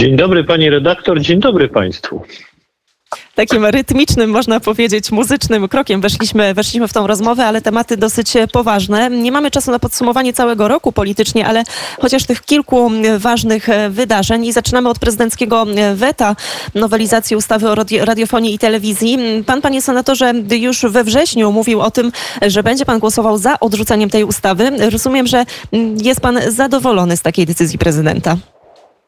Dzień dobry pani redaktor, dzień dobry państwu takim rytmicznym, można powiedzieć, muzycznym krokiem weszliśmy, weszliśmy w tą rozmowę, ale tematy dosyć poważne. Nie mamy czasu na podsumowanie całego roku politycznie, ale chociaż tych kilku ważnych wydarzeń i zaczynamy od prezydenckiego weta nowelizacji ustawy o radiofonii i telewizji. Pan, panie senatorze, już we wrześniu mówił o tym, że będzie pan głosował za odrzuceniem tej ustawy. Rozumiem, że jest pan zadowolony z takiej decyzji prezydenta.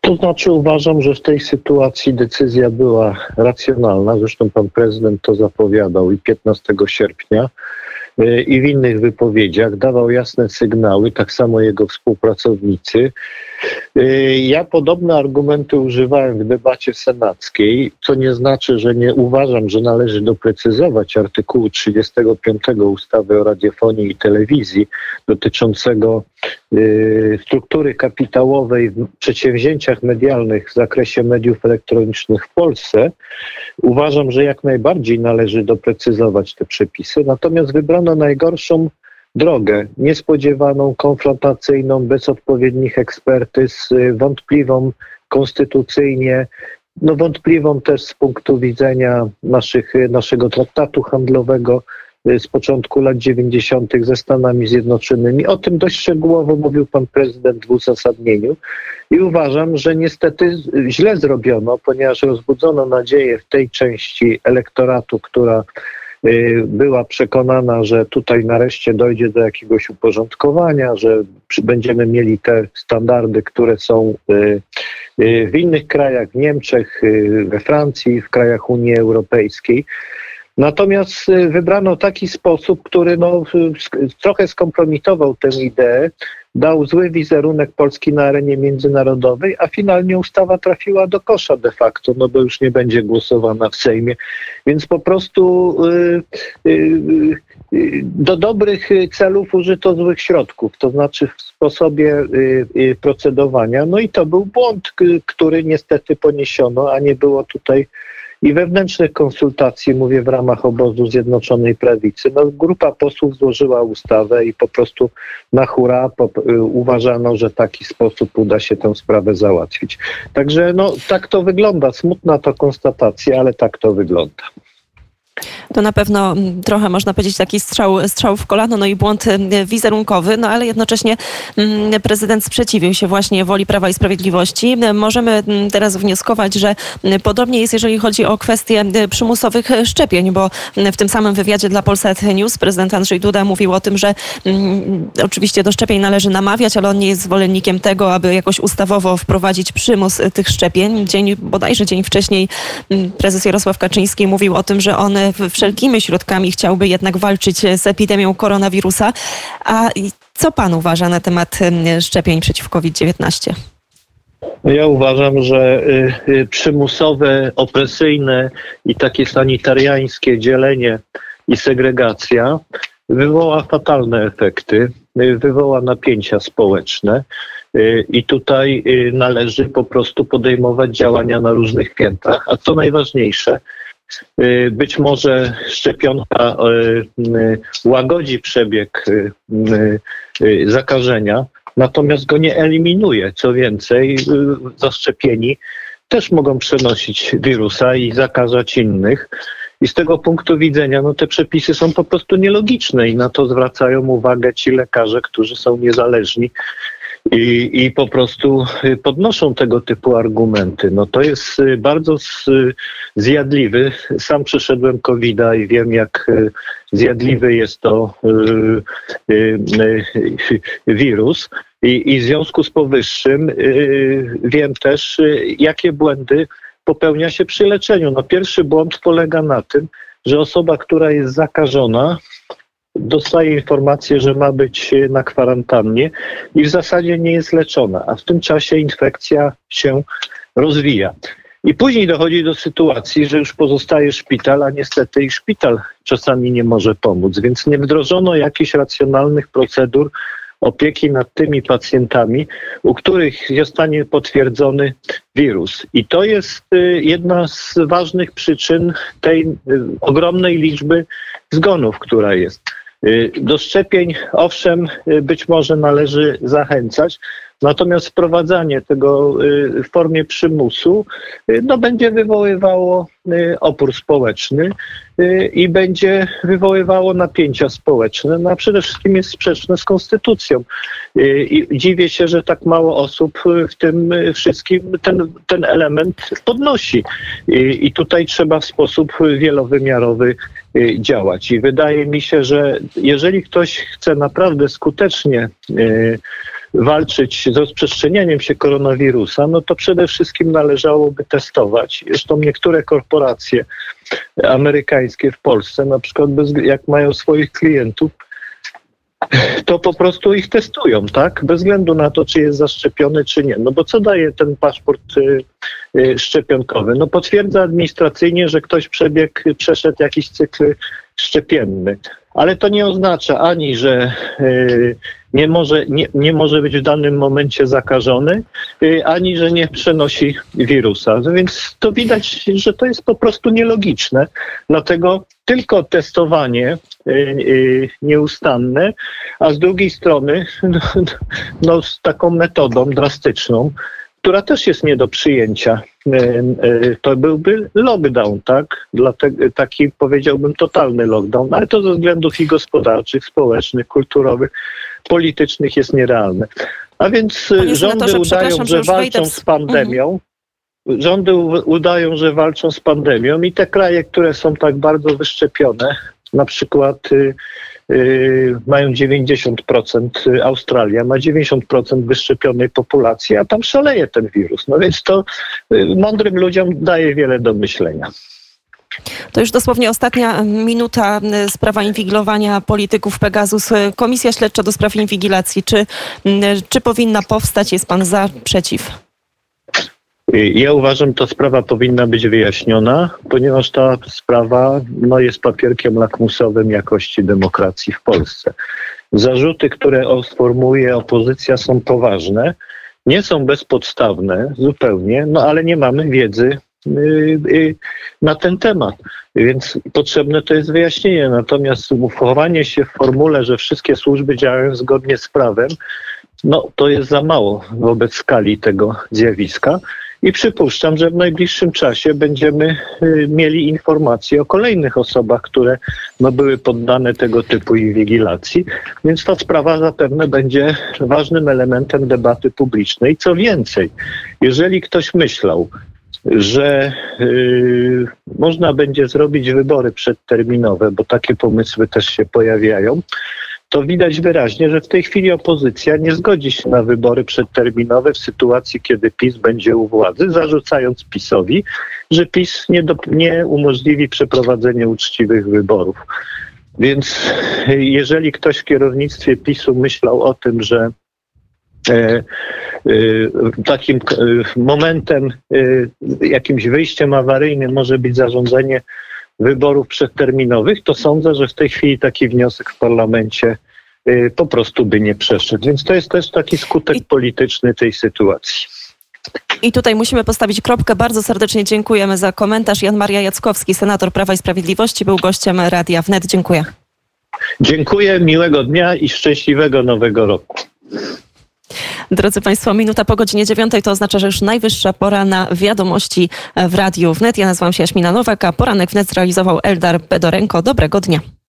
To znaczy uważam, że w tej sytuacji decyzja była racjonalna. Zresztą pan prezydent to zapowiadał i 15 sierpnia y, i w innych wypowiedziach dawał jasne sygnały, tak samo jego współpracownicy. Y, ja podobne argumenty używałem w debacie senackiej, co nie znaczy, że nie uważam, że należy doprecyzować artykułu 35 ustawy o radiofonii i telewizji dotyczącego y, struktury kapitałowej w przedsięwzięciach medialnych w zakresie mediów elektronicznych w Polsce. Uważam, że jak najbardziej należy doprecyzować te przepisy, natomiast wybrano najgorszą drogę niespodziewaną, konfrontacyjną, bez odpowiednich ekspertyz, y, wątpliwą konstytucyjnie, no wątpliwą też z punktu widzenia naszych, naszego traktatu handlowego y, z początku lat 90. ze Stanami Zjednoczonymi. O tym dość szczegółowo mówił pan prezydent w uzasadnieniu i uważam, że niestety źle zrobiono, ponieważ rozbudzono nadzieję w tej części elektoratu, która Y, była przekonana, że tutaj nareszcie dojdzie do jakiegoś uporządkowania, że będziemy mieli te standardy, które są y, y, w innych krajach, w Niemczech, we Francji, w krajach Unii Europejskiej. Natomiast wybrano taki sposób, który no, trochę skompromitował tę ideę, dał zły wizerunek Polski na arenie międzynarodowej, a finalnie ustawa trafiła do kosza de facto, no bo już nie będzie głosowana w Sejmie. Więc po prostu y, y, y, do dobrych celów użyto złych środków, to znaczy w sposobie procedowania. No i to był błąd, który niestety poniesiono, a nie było tutaj i wewnętrznych konsultacji, mówię w ramach obozu Zjednoczonej Prawicy, no, grupa posłów złożyła ustawę i po prostu na hura po, y, uważano, że taki sposób uda się tę sprawę załatwić. Także no, tak to wygląda. Smutna to konstatacja, ale tak to wygląda. To na pewno mm, trochę można powiedzieć taki strzał, strzał w kolano, no i błąd mm, wizerunkowy, no ale jednocześnie mm, prezydent sprzeciwił się właśnie woli Prawa i Sprawiedliwości. Możemy teraz wnioskować, że podobnie jest, jeżeli chodzi o kwestie przymusowych szczepień, bo w tym samym wywiadzie dla Polsat News prezydent Andrzej Duda mówił o tym, że oczywiście do szczepień należy namawiać, ale on nie jest zwolennikiem tego, aby jakoś ustawowo wprowadzić przymus tych szczepień. Dzień, bodajże dzień wcześniej prezes Jarosław Kaczyński mówił o tym, że on wszelkimi środkami chciałby jednak walczyć z epidemią koronawirusa. A co pan uważa na temat szczepień przeciw COVID-19? Ja uważam, że y, y, przymusowe, opresyjne i takie sanitariańskie dzielenie i segregacja wywoła fatalne efekty, y, wywoła napięcia społeczne. I tutaj należy po prostu podejmować działania na różnych piętrach. A co najważniejsze, być może szczepionka y, y, łagodzi przebieg zakażenia, natomiast go nie eliminuje. Co więcej, zaszczepieni też mogą przenosić wirusa i zakażać innych. I z tego punktu widzenia no, te przepisy są po prostu nielogiczne i na to zwracają uwagę ci lekarze, którzy są niezależni i, i po prostu y, podnoszą tego typu argumenty. No to jest y, bardzo zjadliwy. Sam przeszedłem covid i wiem, jak y, zjadliwy jest to wirus. I, I w związku z powyższym wiem też, jakie błędy popełnia się przy leczeniu. No pierwszy błąd polega na tym, że osoba, która jest zakażona, dostaje informację, że ma być na kwarantannie i w zasadzie nie jest leczona, a w tym czasie infekcja się rozwija. I później dochodzi do sytuacji, że już pozostaje szpital, a niestety i szpital czasami nie może pomóc, więc nie wdrożono jakichś racjonalnych procedur opieki nad tymi pacjentami, u których zostanie potwierdzony wirus. I to jest y, jedna z ważnych przyczyn tej y, ogromnej liczby zgonów, która jest. Y, do szczepień, owszem, y, być może należy zachęcać, Natomiast wprowadzanie tego w formie przymusu no, będzie wywoływało opór społeczny i będzie wywoływało napięcia społeczne, no a przede wszystkim jest sprzeczne z konstytucją. I dziwię się, że tak mało osób w tym wszystkim ten, ten element podnosi. I tutaj trzeba w sposób wielowymiarowy działać. I wydaje mi się, że jeżeli ktoś chce naprawdę skutecznie walczyć z rozprzestrzenianiem się koronawirusa, no to przede wszystkim należałoby testować. Zresztą niektóre korporacje amerykańskie w Polsce, na przykład bez, jak mają swoich klientów, to po prostu ich testują, tak? Bez względu na to, czy jest zaszczepiony, czy nie. No bo co daje ten paszport y, y, szczepionkowy? No potwierdza administracyjnie, że ktoś przebiegł, przeszedł jakiś cykl szczepienny. Ale to nie oznacza ani, że y, nie może, nie, nie może być w danym momencie zakażony, y, ani że nie przenosi wirusa. No więc to widać, że to jest po prostu nielogiczne. Dlatego tylko testowanie y, nieustanne, a z drugiej strony no, no, z taką metodą drastyczną, która też jest nie do przyjęcia. E, e, to byłby lockdown, tak? Dlatego, taki powiedziałbym totalny lockdown, ale to ze względów i gospodarczych, społecznych, kulturowych, politycznych jest nierealne. A więc e, rządy udają, że walczą z pandemią. Mhm. Rządy udają, że walczą z pandemią i te kraje, które są tak bardzo wyszczepione, na przykład y, mają 90%, y, Australia ma 90% wyszczepionej populacji, a tam szaleje ten wirus. No więc to mądrym ludziom daje wiele do myślenia. To już dosłownie ostatnia minuta sprawa inwigilowania polityków Pegasus. Komisja Śledcza do spraw inwigilacji. Czy, czy powinna powstać? Jest pan za, przeciw? Ja uważam, ta sprawa powinna być wyjaśniona, ponieważ ta sprawa no, jest papierkiem lakmusowym jakości demokracji w Polsce. Zarzuty, które sformułuje opozycja, są poważne, nie są bezpodstawne zupełnie, no ale nie mamy wiedzy y, y, na ten temat. Więc potrzebne to jest wyjaśnienie. Natomiast uchowanie się w formule, że wszystkie służby działają zgodnie z prawem, no to jest za mało wobec skali tego zjawiska. I przypuszczam, że w najbliższym czasie będziemy y, mieli informacje o kolejnych osobach, które no, były poddane tego typu inwigilacji, więc ta sprawa zapewne będzie ważnym elementem debaty publicznej. Co więcej, jeżeli ktoś myślał, że y, można będzie zrobić wybory przedterminowe, bo takie pomysły też się pojawiają, to widać wyraźnie, że w tej chwili opozycja nie zgodzi się na wybory przedterminowe w sytuacji, kiedy PiS będzie u władzy, zarzucając PiSowi, że PiS nie, do, nie umożliwi przeprowadzenia uczciwych wyborów. Więc jeżeli ktoś w kierownictwie PiSu myślał o tym, że e, e, takim e, momentem, jakimś wyjściem awaryjnym może być zarządzenie wyborów przedterminowych, to sądzę, że w tej chwili taki wniosek w parlamencie y, po prostu by nie przeszedł. Więc to jest też taki skutek polityczny tej sytuacji. I tutaj musimy postawić kropkę. Bardzo serdecznie dziękujemy za komentarz. Jan Maria Jackowski, senator Prawa i Sprawiedliwości, był gościem Radia Wnet. Dziękuję. Dziękuję, miłego dnia i szczęśliwego nowego roku. Drodzy Państwo, minuta po godzinie dziewiątej to oznacza, że już najwyższa pora na wiadomości w Radiu Wnet. Ja nazywam się Jaśmina Nowak, a poranek wnet zrealizował Eldar Bedorenko. Dobrego dnia.